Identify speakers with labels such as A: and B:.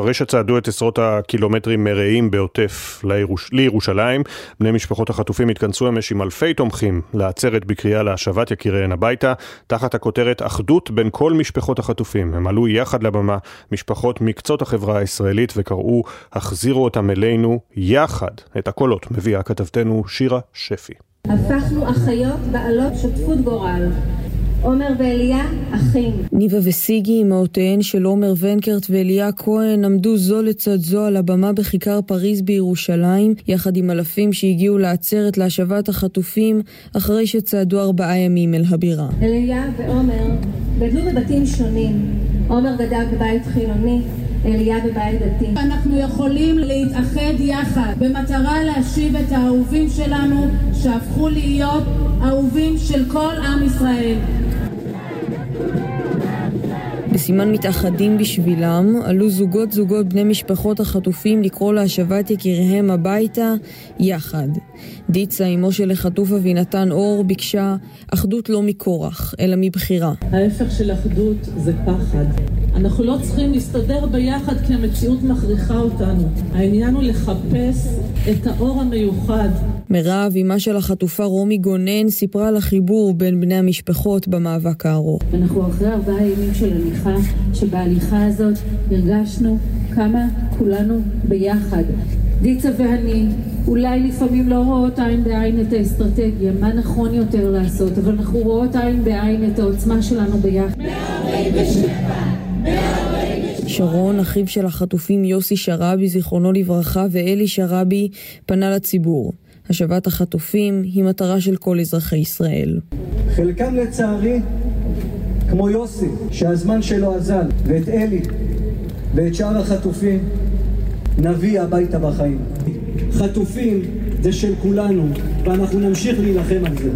A: אחרי שצעדו את עשרות הקילומטרים מרעים בעוטף לירוש... לירושלים, בני משפחות החטופים התכנסו אמש עם אלפי תומכים לעצרת בקריאה להשבת יקיריהן הביתה, תחת הכותרת אחדות בין כל משפחות החטופים. הם עלו יחד לבמה, משפחות מקצות החברה הישראלית, וקראו החזירו אותם אלינו יחד. את הקולות מביאה כתבתנו שירה שפי.
B: הפכנו אחיות בעלות שותפות גורל. עומר ואליה, אחים.
C: ניבה וסיגי, אמהותיהן של עומר ונקרט ואליה כהן, עמדו זו לצד זו על הבמה בכיכר פריז בירושלים, יחד עם אלפים שהגיעו לעצרת להשבת החטופים, אחרי שצעדו ארבעה ימים אל הבירה.
B: אליה ועומר גדלו בבתים שונים. עומר גדל בבית חילוני, אליה בבית דתי.
D: אנחנו יכולים להתאחד יחד במטרה להשיב את האהובים שלנו שהפכו להיות אהובים של כל עם ישראל.
C: בסימן מתאחדים בשבילם, עלו זוגות זוגות בני משפחות החטופים לקרוא להשבת יקיריהם הביתה יחד. דיצה, אמו של החטוף אבינתן אור, ביקשה אחדות לא מכורח, אלא מבחירה.
D: ההפך של אחדות זה פחד. אנחנו לא צריכים להסתדר ביחד כי המציאות מכריחה אותנו. העניין הוא לחפש את האור המיוחד.
C: מירב, אמה של החטופה רומי גונן, סיפרה על החיבור בין בני המשפחות במאבק הארוך.
B: אנחנו אחרי ארבעה ימים של הליכה, שבהליכה הזאת הרגשנו כמה כולנו ביחד. דיצה ואני אולי לפעמים לא רואות עין בעין את האסטרטגיה, מה נכון יותר לעשות, אבל אנחנו רואות עין בעין את העוצמה שלנו ביחד. 147! 147!
C: שרון, אחיו של החטופים יוסי שרבי, זיכרונו לברכה, ואלי שרבי, פנה לציבור. השבת החטופים היא מטרה של כל אזרחי ישראל.
E: חלקם לצערי, כמו יוסי, שהזמן שלו אזל, ואת אלי, ואת שאר החטופים, נביא הביתה בחיים. חטופים זה של כולנו, ואנחנו נמשיך להילחם על זה.